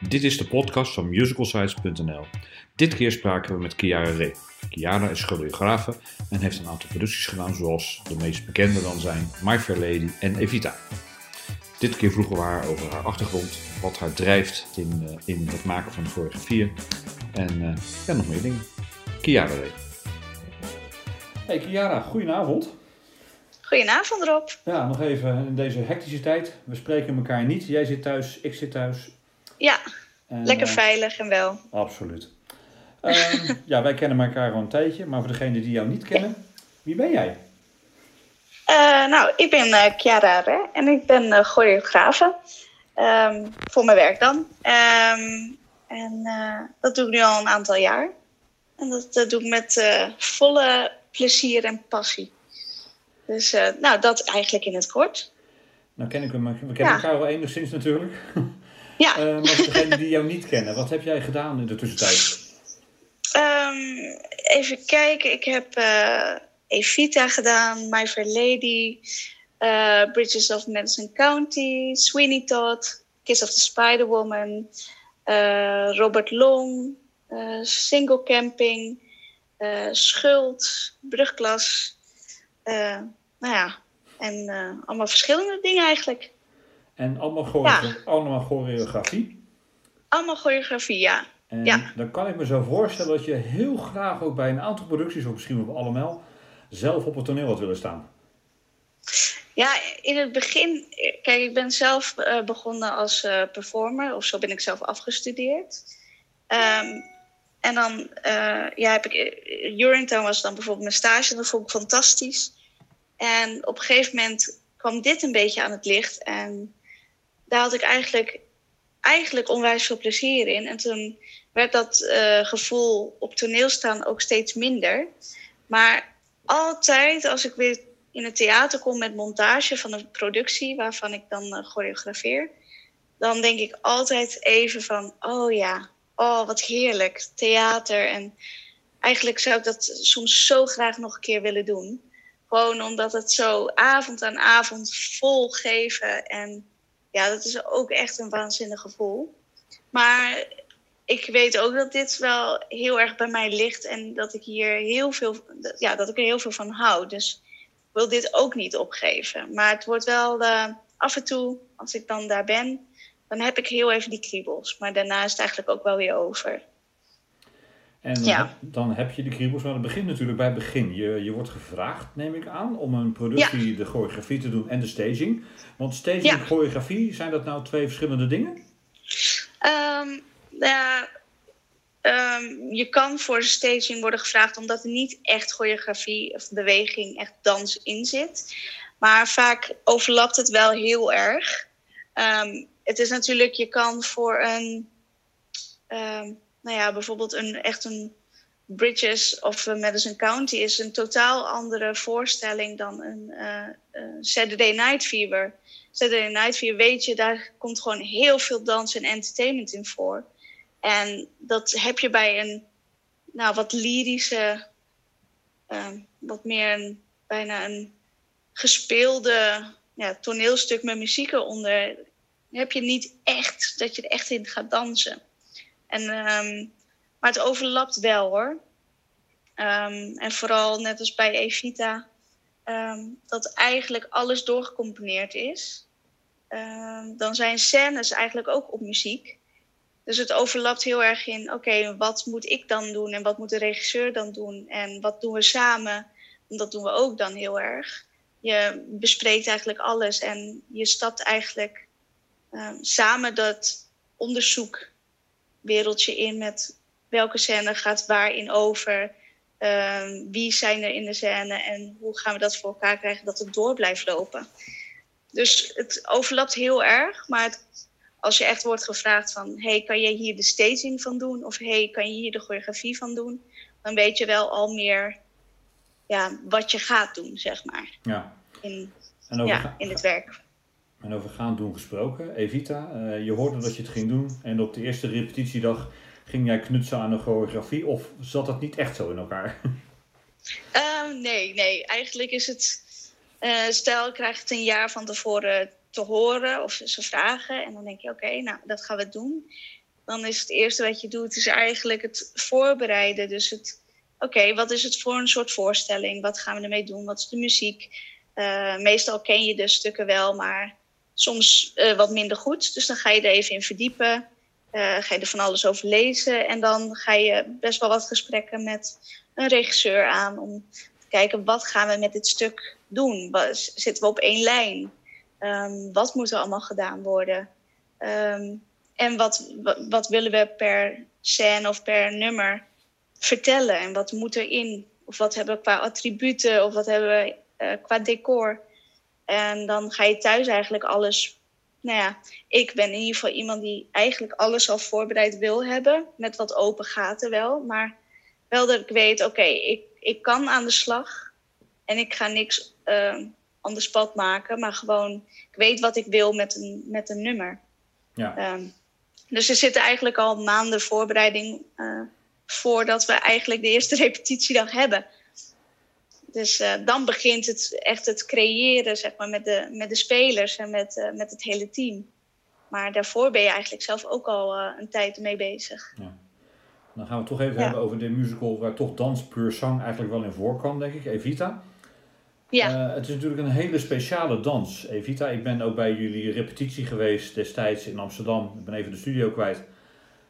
Dit is de podcast van musicalsites.nl. Dit keer spraken we met Kiara Ree. Kiara is choreografe en heeft een aantal producties gedaan zoals de meest bekende dan zijn My Fair Lady en Evita. Dit keer vroegen we haar over haar achtergrond, wat haar drijft in, uh, in het maken van choreografieën en uh, ja, nog meer dingen. Kiara Ree. Hey Kiara, goedenavond. Goedenavond Rob. Ja, nog even in deze hectische tijd. We spreken elkaar niet. Jij zit thuis, ik zit thuis. Ja, en, lekker uh, veilig en wel. Absoluut. Uh, ja, wij kennen elkaar al een tijdje, maar voor degenen die jou niet kennen, wie ben jij? Uh, nou, ik ben uh, Chiara Re en ik ben uh, choreografe. Um, voor mijn werk dan. Um, en dat doe ik nu al een aantal jaar. En dat, dat doe ik met volle plezier en passie. Dus nou, dat eigenlijk in het kort. Nou ken ik hem, we kennen ja. elkaar wel enigszins natuurlijk. Ja. maar voor degenen die jou niet kennen, wat heb jij gedaan in de tussentijd? Um, even kijken, ik heb uh, Evita gedaan, My Fair Lady, uh, Bridges of Madison County, Sweeney Todd, Kiss of the Spider Woman, uh, Robert Long, Single Camping, Schuld, Brugklas. nou ja, en allemaal verschillende dingen eigenlijk. En allemaal, choreografie? Allemaal choreografie, ja. En ja. dan kan ik me zo voorstellen dat je heel graag ook bij een aantal producties, of misschien wel allemaal, zelf op het toneel had willen staan. Ja, in het begin, kijk, ik ben zelf uh, begonnen als uh, performer, of zo ben ik zelf afgestudeerd. Um, en dan uh, ja, heb ik, Uringtown was dan bijvoorbeeld mijn stage, en dat vond ik fantastisch. En op een gegeven moment kwam dit een beetje aan het licht. En daar had ik eigenlijk, eigenlijk onwijs veel plezier in. En toen werd dat uh, gevoel op toneel staan ook steeds minder. Maar altijd als ik weer in het theater kom met montage van een productie waarvan ik dan uh, choreografeer, dan denk ik altijd even van, oh ja, oh wat heerlijk, theater. En eigenlijk zou ik dat soms zo graag nog een keer willen doen. Gewoon omdat het zo avond aan avond vol geven. En ja, dat is ook echt een waanzinnig gevoel. Maar ik weet ook dat dit wel heel erg bij mij ligt en dat ik hier heel veel, ja, dat ik er heel veel van hou. Dus ik wil dit ook niet opgeven. Maar het wordt wel uh, af en toe, als ik dan daar ben, dan heb ik heel even die kriebels. Maar daarna is het eigenlijk ook wel weer over. En ja. dan heb je de kriebels, maar het begint natuurlijk bij het begin. Je, je wordt gevraagd, neem ik aan, om een productie, ja. de choreografie te doen en de staging. Want staging en choreografie, zijn dat nou twee verschillende dingen? Um, ja, um, je kan voor de staging worden gevraagd omdat er niet echt choreografie of beweging, echt dans in zit. Maar vaak overlapt het wel heel erg. Um, het is natuurlijk, je kan voor een, um, nou ja, bijvoorbeeld een echt een Bridges of Madison County is een totaal andere voorstelling dan een uh, uh, Saturday Night Fever. Saturday Night Fever weet je, daar komt gewoon heel veel dans en entertainment in voor. En dat heb je bij een nou, wat lyrische, uh, wat meer een, bijna een gespeelde ja, toneelstuk met muziek eronder. Heb je niet echt dat je er echt in gaat dansen. En, um, maar het overlapt wel hoor. Um, en vooral net als bij Evita, um, dat eigenlijk alles doorgecomponeerd is. dan zijn scènes eigenlijk ook op muziek. Dus het overlapt heel erg in, oké, wat moet ik dan doen en wat moet de regisseur dan doen en wat doen we samen? En dat doen we ook dan heel erg. Je bespreekt eigenlijk alles en je stapt eigenlijk samen dat onderzoekwereldje in met welke scène gaat waarin over, um, wie zijn er in de scène en hoe gaan we dat voor elkaar krijgen dat het door blijft lopen. Dus het overlapt heel erg, maar het als je echt wordt gevraagd van... hey, kan jij hier de staging van doen? Of hey, kan je hier de choreografie van doen? Dan weet je wel al meer ja, wat je gaat doen, zeg maar. Ja. In, en over ja, in het werk. En over gaan doen gesproken. Evita, uh, je hoorde dat je het ging doen. En op de eerste repetitiedag ging jij knutsen aan de choreografie. Of zat dat niet echt zo in elkaar? Uh, nee, nee. Eigenlijk is het... Uh, stel, ik krijg het een jaar van tevoren te horen of ze vragen. En dan denk je, oké, nou, dat gaan we doen. dan is het eerste wat je doet, is eigenlijk het voorbereiden. Dus het, oké, wat is het voor een soort voorstelling? Wat gaan we ermee doen? Wat is de muziek? Uh, meestal ken je de stukken wel, maar soms uh, wat minder goed. Dus dan ga je er even in verdiepen. Uh, ga je er van alles over lezen. En dan ga je best wel wat gesprekken met een regisseur aan om te kijken wat gaan we met dit stuk doen. Zitten we op één lijn? Um, wat moet er allemaal gedaan worden? Um, en wat, wat, willen we per scène of per nummer vertellen? En wat moet erin? Of wat hebben we qua attributen? Of wat hebben we uh, qua decor? En dan ga je thuis eigenlijk alles. Nou ja, ik ben in ieder geval iemand die eigenlijk alles al voorbereid wil hebben. Met wat open gaten wel. Maar wel dat ik weet, oké, okay, ik, ik kan aan de slag. En ik ga niks uh, aan de spot maken. Maar gewoon, ik weet wat ik wil met een, met een nummer. Ja. Um, dus er zitten eigenlijk al maanden voorbereiding uh, voordat we eigenlijk de eerste repetitiedag hebben. Dus uh, dan begint het echt het creëren, zeg maar, met de, met de spelers en met, uh, met het hele team. Maar daarvoor ben je eigenlijk zelf ook al een tijd mee bezig. Ja. Dan gaan we het toch even ja. hebben over de musical waar toch dans puur zang eigenlijk wel in voorkwam, denk ik, Evita. Ja. Het is natuurlijk een hele speciale dans. Evita, ik ben ook bij jullie repetitie geweest destijds in Amsterdam. Ik ben even de studio kwijt.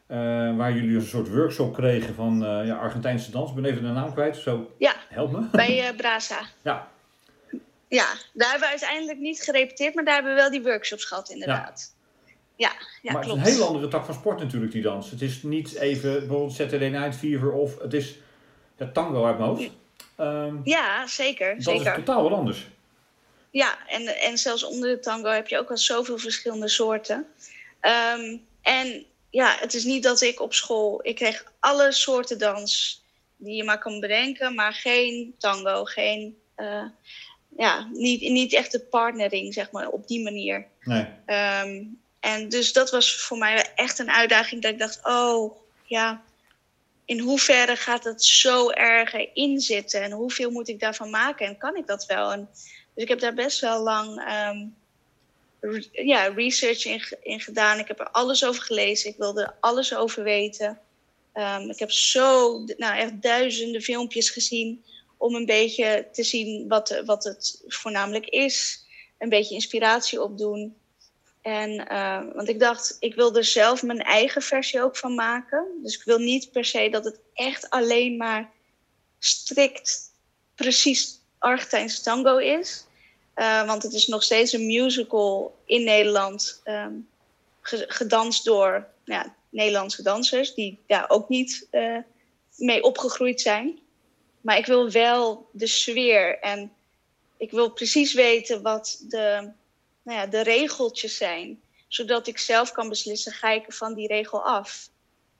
Uh, waar jullie een soort workshop kregen van uh, ja, Argentijnse dans. Ik ben even de naam kwijt, zo ja, help me. Bij Brasa. ja. Ja, daar hebben we uiteindelijk niet gerepeteerd, maar daar hebben we wel die workshops gehad inderdaad. Ja, ja, ja maar klopt. het is een hele andere tak van sport natuurlijk, die dans. Het is niet even bijvoorbeeld Saturday Night Fever of het is ja, tango uit mijn hoofd. Um, ja, zeker. Dat zeker. is totaal wat anders. Ja, en, en zelfs onder de tango heb je ook al zoveel verschillende soorten. Um, en ja, het is niet dat ik op school... Ik kreeg alle soorten dans die je maar kan bedenken... maar geen tango, geen... Uh, ja, niet, niet echt de partnering, zeg maar, op die manier. Nee. Um, en dus dat was voor mij echt een uitdaging dat ik dacht... oh, ja, in hoeverre gaat het zo erg inzitten en hoeveel moet ik daarvan maken en kan ik dat wel? En, dus ik heb daar best wel lang um, re ja, research in, in, gedaan. Ik heb er alles over gelezen. Ik wilde er alles over weten. Um, ik heb zo, nou echt duizenden filmpjes gezien om een beetje te zien wat, wat het voornamelijk is. Een beetje inspiratie opdoen. En, uh, want ik dacht, ik wil er zelf mijn eigen versie ook van maken. Dus ik wil niet per se dat het echt alleen maar strikt precies Argentijnse tango is. Uh, want het is nog steeds een musical in Nederland, um, gedanst door ja, Nederlandse dansers, die daar ook niet uh, mee opgegroeid zijn. Maar ik wil wel de sfeer en ik wil precies weten wat de nou ja, de regeltjes zijn. Zodat ik zelf kan beslissen, ga ik van die regel af.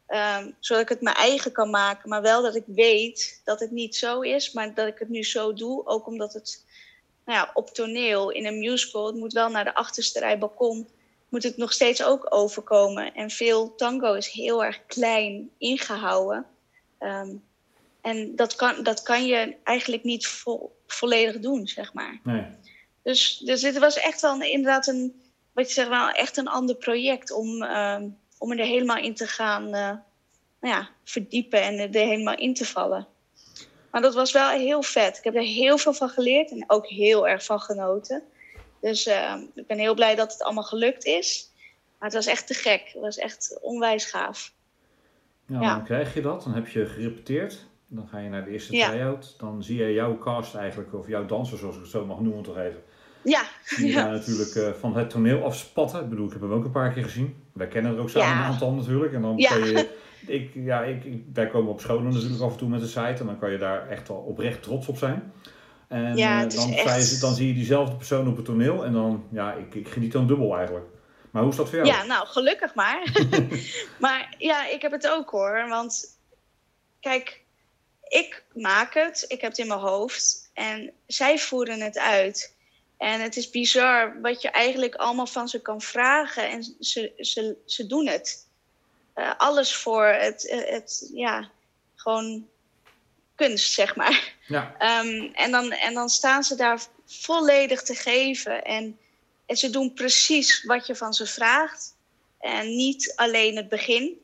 Um, zodat ik het mijn eigen kan maken, maar wel dat ik weet dat het niet zo is, maar dat ik het nu zo doe. Ook omdat het nou ja, op toneel, in een musical, het moet wel naar de achterste rij balkon, moet het nog steeds ook overkomen. En veel tango is heel erg klein ingehouden. Um, en dat kan, dat kan je eigenlijk niet vo volledig doen, zeg maar. Nee. Dus, dus dit was echt wel inderdaad een, wat je zegt, wel echt een ander project om, uh, om er helemaal in te gaan uh, nou ja, verdiepen en er helemaal in te vallen. Maar dat was wel heel vet. Ik heb er heel veel van geleerd en ook heel erg van genoten. Dus uh, ik ben heel blij dat het allemaal gelukt is. Maar het was echt te gek. Het was echt onwijs gaaf. Ja, ja. dan krijg je dat. Dan heb je gerepeteerd. Dan ga je naar de eerste ja. try-out. Dan zie je jouw cast eigenlijk, of jouw danser zoals ik het zo mag noemen toch even. Ja. Die ja. natuurlijk uh, van het toneel afspatten. Ik bedoel, ik heb hem ook een paar keer gezien. Wij kennen er ook samen een aantal natuurlijk. En dan ja. kan je, ik, ja, ik, ik, wij komen op scholen natuurlijk af en toe met de site. En dan kan je daar echt wel oprecht trots op zijn. En ja, uh, dan, echt... dan zie je diezelfde persoon op het toneel. En dan, ja, ik, ik geniet dan dubbel eigenlijk. Maar hoe is dat voor jou? Ja, nou, gelukkig maar. maar ja, ik heb het ook hoor. Want kijk, ik maak het. Ik heb het in mijn hoofd. En zij voeren het uit. En het is bizar wat je eigenlijk allemaal van ze kan vragen. En ze, ze, ze doen het. Uh, alles voor het, het, ja, gewoon kunst, zeg maar. Ja. Um, en, dan, en dan staan ze daar volledig te geven. En, en ze doen precies wat je van ze vraagt. En niet alleen het begin.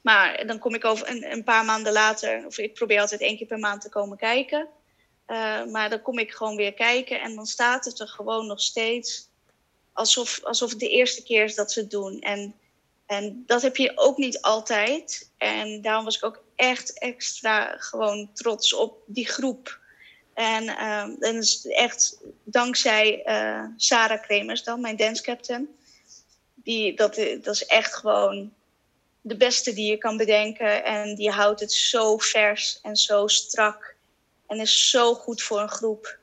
Maar dan kom ik over een, een, paar maanden later, of ik probeer altijd één keer per maand te komen kijken. Uh, maar dan kom ik gewoon weer kijken en dan staat het er gewoon nog steeds alsof, alsof het de eerste keer is dat ze het doen. En, en dat heb je ook niet altijd. En daarom was ik ook echt extra gewoon trots op die groep. En, uh, en is echt dankzij uh, Sarah Kremers dan, mijn dance captain. Die, dat, dat is echt gewoon de beste die je kan bedenken. En die houdt het zo vers en zo strak. En is zo goed voor een groep.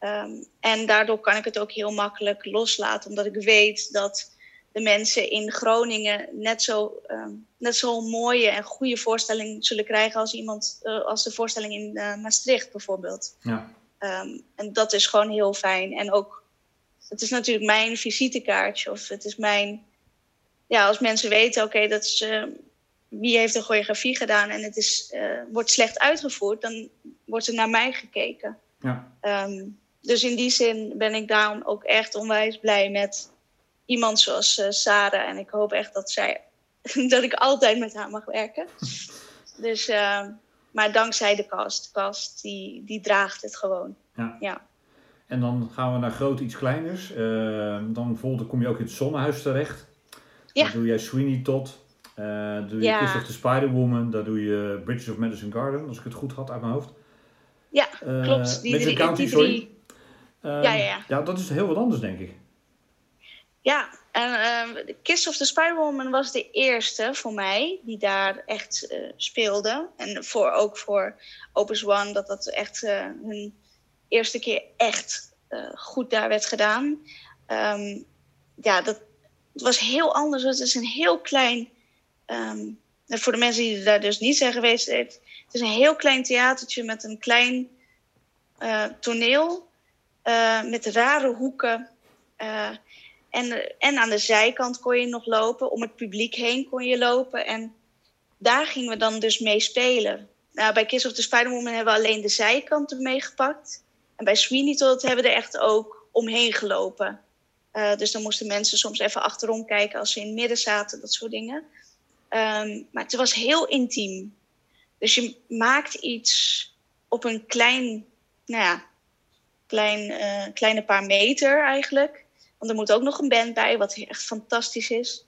Um, en daardoor kan ik het ook heel makkelijk loslaten, omdat ik weet dat de mensen in Groningen net zo, um, net zo mooie en goede voorstelling zullen krijgen als iemand uh, als de voorstelling in uh, Maastricht bijvoorbeeld. Ja. Um, en dat is gewoon heel fijn. En ook, het is natuurlijk mijn visitekaartje of het is mijn, ja, als mensen weten, oké, okay, dat is. Uh, wie heeft de choreografie gedaan en het is, wordt slecht uitgevoerd, dan wordt er naar mij gekeken. Ja. Um, dus in die zin ben ik daarom ook echt onwijs blij met iemand zoals uh, Sarah. En ik hoop echt dat zij dat ik altijd met haar mag werken. Dus, uh, maar dankzij de cast. De cast die, die draagt het gewoon. Ja. ja. En dan gaan we naar groot iets kleiners. Uh, dan bijvoorbeeld kom je ook in het Zonnehuis terecht. Ja. Dan doe jij Sweeney Todd. Uh, doe je ja. Kiss of the Spider-Woman. Daar doe je Bridges of Madison Garden, als ik het goed had uit mijn hoofd. Ja, klopt. Die Madison County, die sorry. Ehm, ja, ja, ja. Ja, dat is heel wat anders, denk ik. Ja, en uh, Kiss of the Spider-Woman was de eerste voor mij die daar echt uh, speelde. En voor, ook voor Opus One, dat dat echt uh, hun eerste keer echt uh, goed daar werd gedaan. Um, ja, dat het was heel anders. Het is een heel klein... Um, voor de mensen die daar dus niet zijn geweest... Het is een heel klein theatertje met een klein toneel met rare hoeken. En, en aan de zijkant kon je nog lopen. Om het publiek heen kon je lopen. En daar gingen we dan dus mee spelen. Nou, bij Kiss of the Spider-Woman hebben we alleen de zijkanten meegepakt. En bij Sweeney Todd hebben we er echt ook omheen gelopen. Uh, dus dan moesten mensen soms even achterom kijken als ze in het midden zaten, dat soort dingen. Um, maar het was heel intiem. Dus je maakt iets op een klein, nou ja, klein, uh, kleine paar meter eigenlijk. Want er moet ook nog een band bij, wat echt fantastisch is.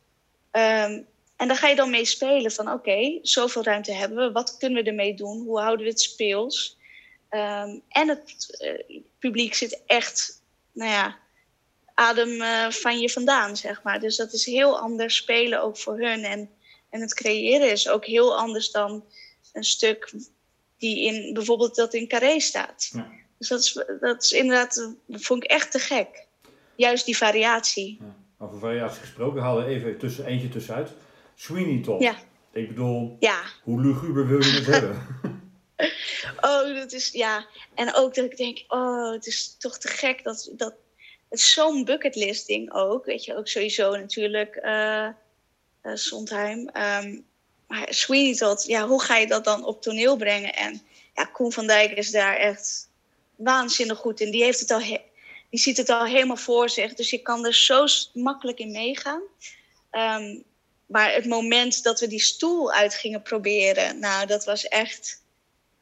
Um, en daar ga je dan mee spelen van oké, okay, zoveel ruimte hebben we. Wat kunnen we ermee doen? Hoe houden we het speels? Um, en het uh, publiek zit echt, nou ja, adem uh, van je vandaan, zeg maar. Dus dat is heel anders spelen ook voor hun. En, en het creëren is ook heel anders dan een stuk die in bijvoorbeeld dat in Carré staat. Ja. Dus dat is, dat is inderdaad, dat vond ik echt te gek. Juist die variatie. Ja. Over variatie gesproken, halen we even tussen, eentje tussenuit. Sweeney Todd. Ja. Ik bedoel, ja. hoe luguber wil je het hebben? oh, dat is, ja. En ook dat ik denk, oh, het is toch te gek dat, dat het is zo'n bucketlist ding ook. Weet je, ook sowieso natuurlijk uh, uh, Sondheim. Um, maar Sweeney Todd, ja, hoe ga je dat dan op toneel brengen? En ja, Koen van Dijk is daar echt waanzinnig goed in. Die, heeft het al die ziet het al helemaal voor zich. Dus je kan er zo makkelijk in meegaan. Um, maar het moment dat we die stoel uit gingen proberen, nou, dat was echt.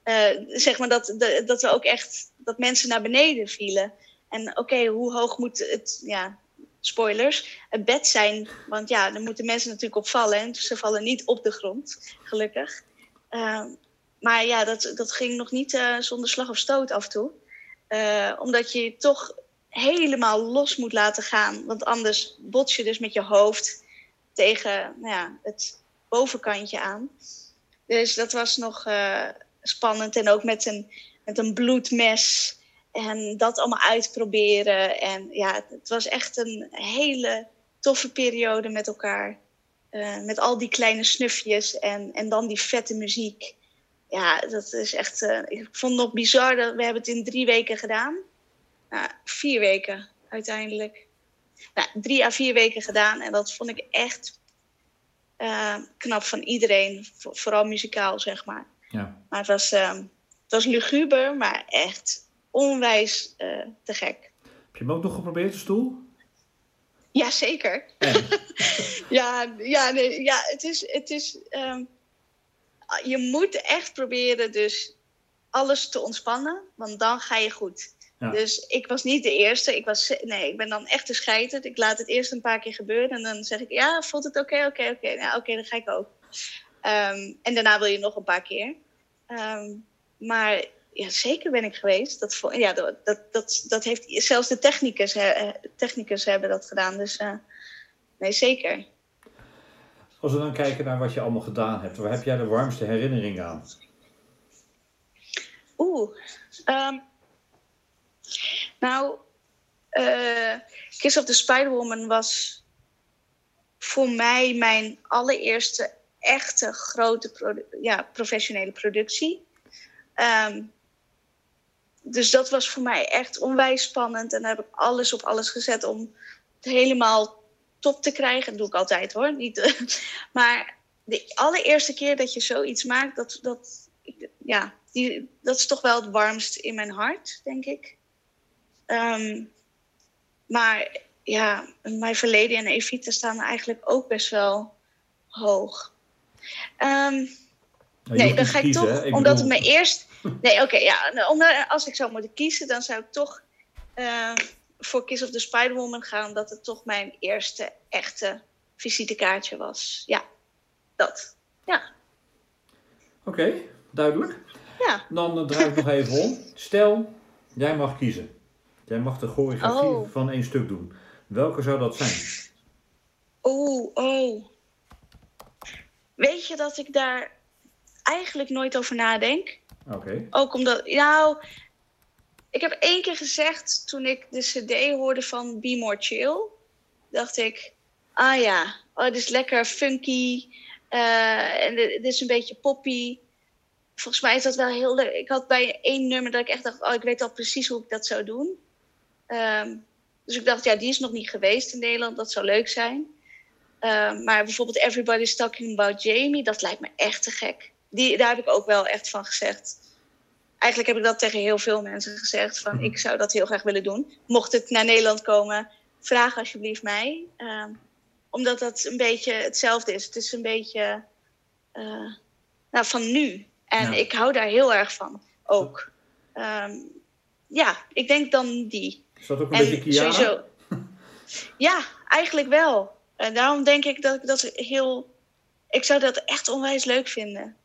Uh, zeg maar dat, dat we ook echt. dat mensen naar beneden vielen. En oké, hoe hoog moet het. Ja, spoilers. Het bed zijn. Want ja, dan moeten mensen natuurlijk op vallen. En ze vallen niet op de grond, gelukkig. Uh, maar ja, dat, dat ging nog niet uh, zonder slag of stoot af en toe. Uh, omdat je toch helemaal los moet laten gaan. Want anders bots je dus met je hoofd tegen nou ja, het bovenkantje aan. Dus dat was nog uh, spannend. En ook met een, met een bloedmes. En dat allemaal uitproberen. En ja, het was echt een hele toffe periode met elkaar. Uh, met al die kleine snufjes en, en dan die vette muziek ja, dat is echt. Uh, ik vond het nog bizar dat we hebben het in drie weken gedaan. Nou, vier weken uiteindelijk. Nou, drie à vier weken gedaan. En dat vond ik echt uh, knap van iedereen. vooral muzikaal, zeg maar. Ja. Maar het was, uh, het was luguber, maar echt onwijs te gek. Heb je hem ook nog geprobeerd, de stoel? Ja, zeker. ja, ja, nee, ja, het is. Het is um, je moet echt proberen dus alles te ontspannen, want dan ga je goed. Dus ik was niet de eerste. Ik, was, nee, ik ben dan echt te scheiden. Ik laat het eerst een paar keer gebeuren. En dan zeg ik, ja, voelt het oké, oké, oké. Nou, oké, dan ga ik ook. Ehm, en daarna wil je nog een paar keer. Ehm, maar ja, zeker ben ik geweest. Dat, ja, dat, dat, dat heeft, zelfs de technicus, technicus hebben dat gedaan. Dus uh, nee, zeker. Als we dan kijken naar wat je allemaal gedaan hebt, waar heb jij de warmste herinnering aan? Oeh, um, nou, uh, Kiss of the Spider-Woman was voor mij mijn allereerste echte grote ja, professionele productie. Um, dus dat was voor mij echt onwijs spannend. En daar heb ik alles op alles gezet om het helemaal top te krijgen. Dat doe ik altijd hoor. Niet, maar de allereerste keer dat je zoiets maakt, dat, dat, ja, die, dat is toch wel het warmst in mijn hart, denk ik. Um, maar ja, mijn verleden en Evita staan eigenlijk ook best wel hoog. Um, nee, dan ga ik toch, omdat het me eerst. Nee, oké, ja. Als ik zou moeten kiezen, dan zou ik toch uh, voor Kiss of the Spider-Woman gaan, omdat het toch mijn eerste echte visitekaartje was. Ja, dat. Ja. Oké, duidelijk. Ja. Dan uh, draai ik nog even om. Stel, jij mag kiezen. Jij mag de choreografie oh. van één stuk doen. Welke zou dat zijn? Oh, oh. Weet je dat ik daar eigenlijk nooit over nadenk? Oké. Ook omdat, nou, ik heb één keer gezegd toen ik de CD hoorde van Be More Chill, dacht ik, ah ja, oh, het is lekker funky uh, en het is een beetje poppy volgens mij is dat wel heel leuk. Ik had bij één nummer dat ik echt dacht, oh, ik weet al precies hoe ik dat zou doen. Ehm, dus ik dacht, ja, die is nog niet geweest in Nederland. Dat zou leuk zijn. Um, maar bijvoorbeeld Everybody's Talking About Jamie, dat lijkt me echt te gek. Die, daar heb ik ook wel echt van gezegd. Eigenlijk heb ik dat tegen heel veel mensen gezegd. Van, ik zou dat heel graag willen doen. Mocht het naar Nederland komen, vraag alsjeblieft mij. Um, omdat dat een beetje hetzelfde is. Het is een beetje uh, nou, van nu. En ik hou daar heel erg van, ook. ja, ik denk dan die. Is dat ook een beetje Kiara? Sowieso, ja, eigenlijk wel. En daarom denk ik dat ik dat heel... Ik zou dat echt onwijs leuk vinden.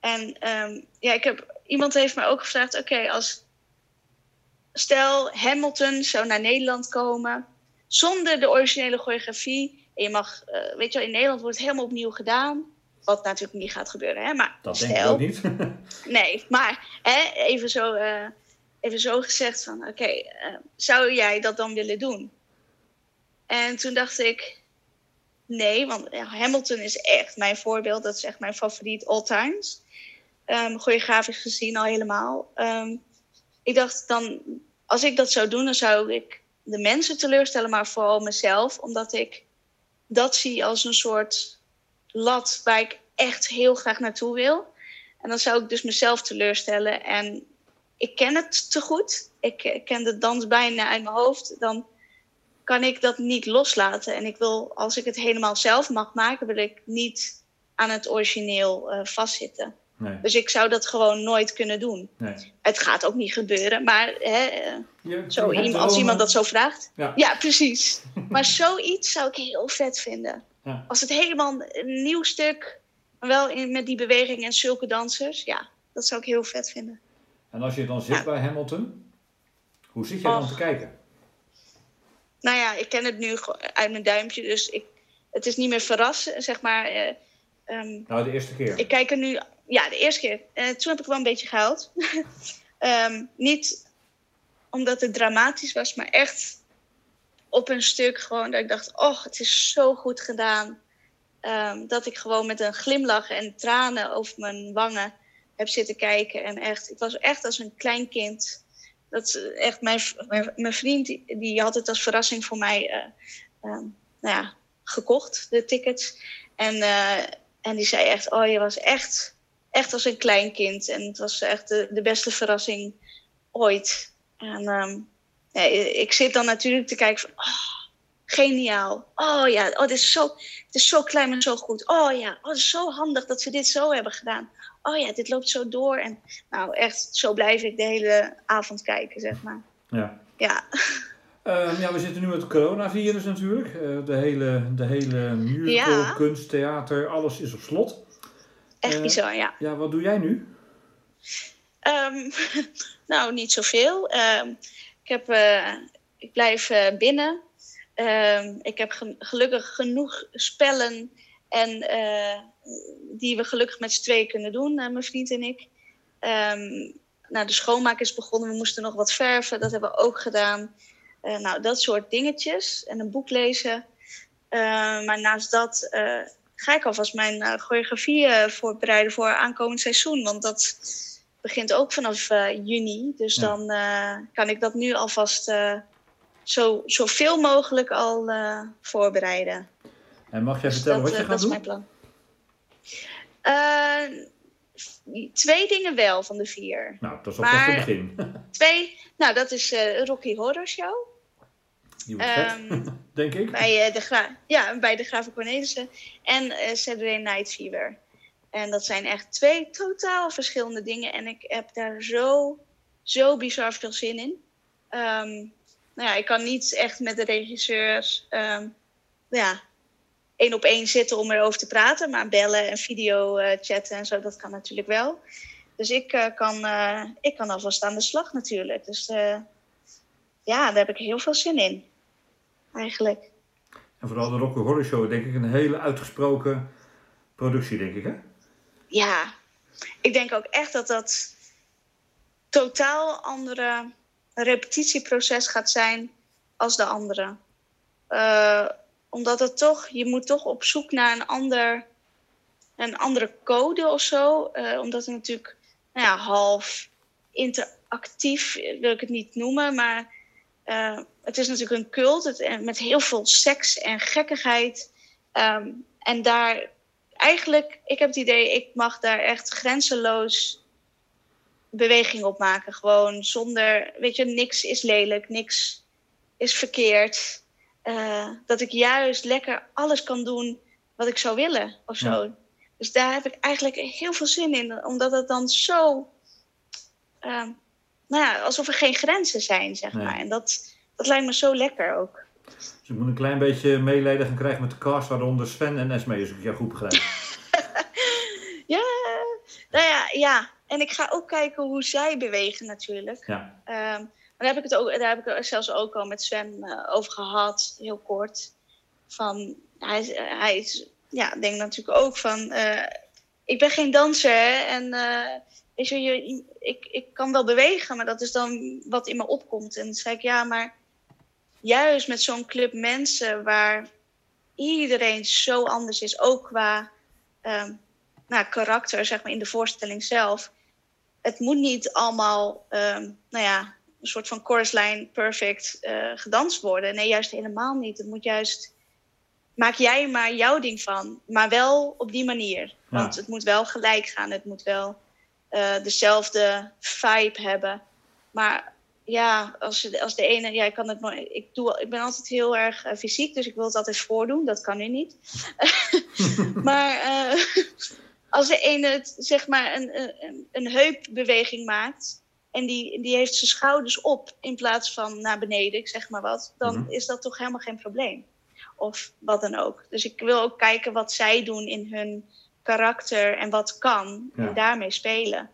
En um, ja, ik heb, iemand heeft mij ook gevraagd... Oké, als... Stel, Hamilton zou naar Nederland komen... zonder de originele choreografie... En je mag, uh, weet je wel, in Nederland wordt het helemaal opnieuw gedaan. Wat natuurlijk niet gaat gebeuren, hè. Maar dat stel, denk ik ook niet. nee, maar hè, even zo... Uh, even zo gezegd van, oké, eh, zou jij dat dan willen doen? En toen dacht ik, nee, want Hamilton is echt mijn voorbeeld. Dat is echt mijn favoriet all times. Um, choreografisch gezien al helemaal. Ehm, ik dacht dan, als ik dat zou doen, dan zou ik de mensen teleurstellen, maar vooral mezelf. Omdat ik dat zie als een soort lat waar ik echt heel graag naartoe wil. En dan zou ik dus mezelf teleurstellen. En ik ken het te goed. Ik, ken de dans bijna uit mijn hoofd. Dan kan ik dat niet loslaten. En ik wil, als ik het helemaal zelf mag maken, wil ik niet aan het origineel uh, vastzitten. Nee. Dus ik zou dat gewoon nooit kunnen doen. Nee. Het gaat ook niet gebeuren, maar hè, eh, zo, als iemand dat zo vraagt. Ja, ja precies. maar zoiets zou ik heel vet vinden. Ja. Als het helemaal een nieuw stuk, wel in, met die beweging en zulke dansers, ja, dat zou ik heel vet vinden. En als je dan zit bij Hamilton, hoe zit je dan te kijken? Nou ja, ik ken het nu uit mijn duimpje, dus ik, het is niet meer verrassen, zeg maar. Uh, nou, de eerste keer. Ik kijk er nu, ja, de eerste keer. Uh, toen heb ik wel een beetje gehuild. um, niet omdat het dramatisch was, maar echt op een stuk gewoon dat ik dacht, oh, het is zo goed gedaan. Um, dat ik gewoon met een glimlach en tranen over mijn wangen heb zitten kijken. En echt, ik was echt als een klein kind. Dat echt mijn, mijn, vriend, die, had het als verrassing voor mij uh, nou ja, gekocht, de tickets. En, uh, en die zei echt, oh, je was echt, echt als een klein kind. En het was echt de, de beste verrassing ooit. En um, ja, ik zit dan natuurlijk te kijken van, oh, geniaal. Oh ja, oh, dit is zo, het is zo klein en zo goed. Oh ja, oh, het is zo handig dat ze dit zo hebben gedaan. Oh ja, dit loopt zo door. En nou, echt, zo blijf ik de hele avond kijken, zeg maar. Ja. Ja. Ehm, ja, we zitten nu met het coronavirus natuurlijk. Uh, de hele, de hele musical, Ja. kunst, theater, alles is op slot. Echt Eh, bizar, ja. Ja, wat doe jij nu? Ehm, nou, niet zoveel. Ehm ik, heb, eh, ik blijf eh, binnen. Ik heb ge- gelukkig genoeg spellen en, eh, die we gelukkig met z'n tweeën kunnen doen, eh, mijn vriend en ik. Ehm, nou, de schoonmaak is begonnen. We moesten nog wat verven. Dat hebben we ook gedaan. Eh, nou, dat soort dingetjes. En een boek lezen. Eh, maar naast dat eh, ga ik alvast mijn choreografie voorbereiden voor aankomend seizoen. Want dat begint ook vanaf juni. Dus Ja. dan kan ik dat nu alvast zo, zoveel mogelijk al voorbereiden. En mag jij Dus vertellen dat, wat je gaat dat is doen? mijn plan. Eh, twee dingen wel van de vier. Nou, dat is alvast het begin. Twee, nou dat is eh Rocky Horror Show. Die wordt vet, Ehm, denk ik. bij, eh, de Gra ja, bij de Graven Cornelissen. En Saturday Night Fever. En dat zijn echt twee totaal verschillende dingen. En ik heb daar zo, zo bizar veel zin in. Ehm, nou ja, ik kan niet echt met de regisseurs ehm, ja, één op één zitten om erover te praten. Maar bellen en video eh, chatten en zo, dat kan natuurlijk wel. Dus ik, eh, kan, eh, ik kan alvast aan de slag natuurlijk. Dus ja, daar heb ik heel veel zin in. Eigenlijk. En vooral de Rocky Horror Show, denk ik, een hele uitgesproken productie, denk ik, hè? Ja, ik denk ook echt dat dat totaal andere repetitieproces gaat zijn als de andere. Omdat het toch, je moet toch op zoek naar een, ander, een andere code of zo. Eh, omdat het natuurlijk nou ja, half interactief, wil ik het niet noemen, maar eh, het is natuurlijk een cult het, met heel veel seks en gekkigheid. Ehm, en daar eigenlijk, ik heb het idee, ik mag daar echt grenzeloos beweging op maken. Gewoon zonder, weet je, niks is lelijk, niks is verkeerd. Eh, dat ik juist lekker alles kan doen wat ik zou willen of zo. Ja. Dus daar heb ik eigenlijk heel veel zin in, omdat het dan zo, ehm, nou ja, alsof er geen grenzen zijn, zeg Nee. maar. En dat, dat lijkt me zo lekker ook. Dus ik moet een klein beetje meelijden gaan krijgen met de cast, waaronder Sven en Esme, als ik jou goed begrijp. Ja, nou ja, ja. En ik ga ook kijken hoe zij bewegen natuurlijk. Ja. Ehm, daar heb ik het ook, daar heb ik het zelfs ook al met Sven eh, over gehad, heel kort. Van, hij, is- eh, hij is, ja, denkt natuurlijk ook van, eh, ik ben geen danser en eh, weet je, ik, ik kan wel bewegen, maar dat is dan wat in me opkomt. En zei ik, ja, maar juist met zo'n club mensen waar iedereen zo anders is, ook qua ehm, nou, karakter, zeg maar, in de voorstelling zelf. Het moet niet allemaal, ehm, nou ja, een soort van choruslijn perfect eh, gedanst worden. Nee, juist helemaal niet. Het moet juist, maak jij maar jouw ding van, maar wel op die manier. Want het moet wel gelijk gaan. Het moet wel eh, dezelfde vibe hebben. Maar ja, als, als de ene, ja, ik kan het nooit. Ik, doe, ik ben altijd heel erg eh, fysiek, dus ik wil het altijd voordoen. Dat kan nu niet. maar als de ene het, zeg maar een, een, een heupbeweging maakt. En die, die heeft zijn schouders op in plaats van naar beneden, ik zeg maar wat. Dan Mhm. is dat toch helemaal geen probleem. Of wat dan ook. Dus ik wil ook kijken wat zij doen in hun karakter en wat kan. Ja. En daarmee spelen.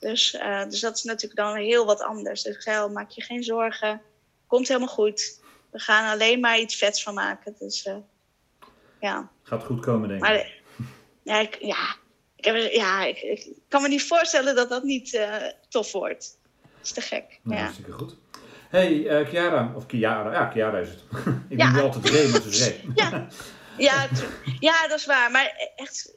Dus, eh, dus dat is natuurlijk dan heel wat anders. Dus ik zei al, maak je geen zorgen. Komt helemaal goed. We gaan alleen maar iets vets van maken. Dus eh, ja. Gaat goed komen, denk ik. Maar ja, ik, ja, ik, heb, ja ik, ik kan me niet voorstellen dat dat niet eh, tof wordt. Dat is te gek. Nou, ja. hartstikke goed. hey, eh Chiara, of Chiara, ja, Chiara is het. ik Ja. altijd Ray, maar het is. Ja. Ja, ja, dat is waar. Maar echt,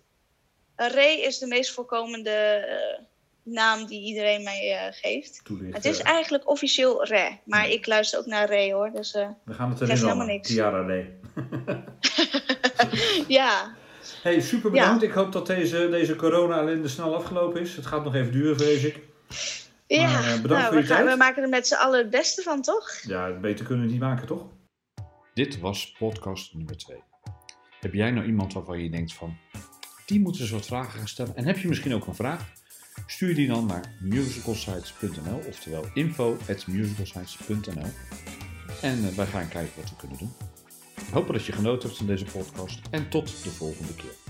Ray is de meest voorkomende eh, naam die iedereen mij geeft. Toelicht, Het is eigenlijk officieel Ray. Maar ik luister ook naar Ray hoor. Dus we gaan het geeft erin helemaal niks. Ja. Hey, super bedankt. Ik hoop dat deze, deze corona ellende snel afgelopen is. Het gaat nog even duren, vrees ik. Ja, Maar, eh, bedankt nou, voor we, je gaan, tijd. we maken er met z'n allen het beste van, toch? Ja, beter kunnen we niet maken, toch? Dit was podcast nummer 2. Heb jij nou iemand waarvan je denkt van, die moeten eens wat vragen gaan stellen? En heb je misschien ook een vraag? Stuur die dan naar musicalsites.nl, oftewel info.musicalsites.nl. En eh, wij gaan kijken wat we kunnen doen. Hoop dat je genoten hebt van deze podcast en tot de volgende keer.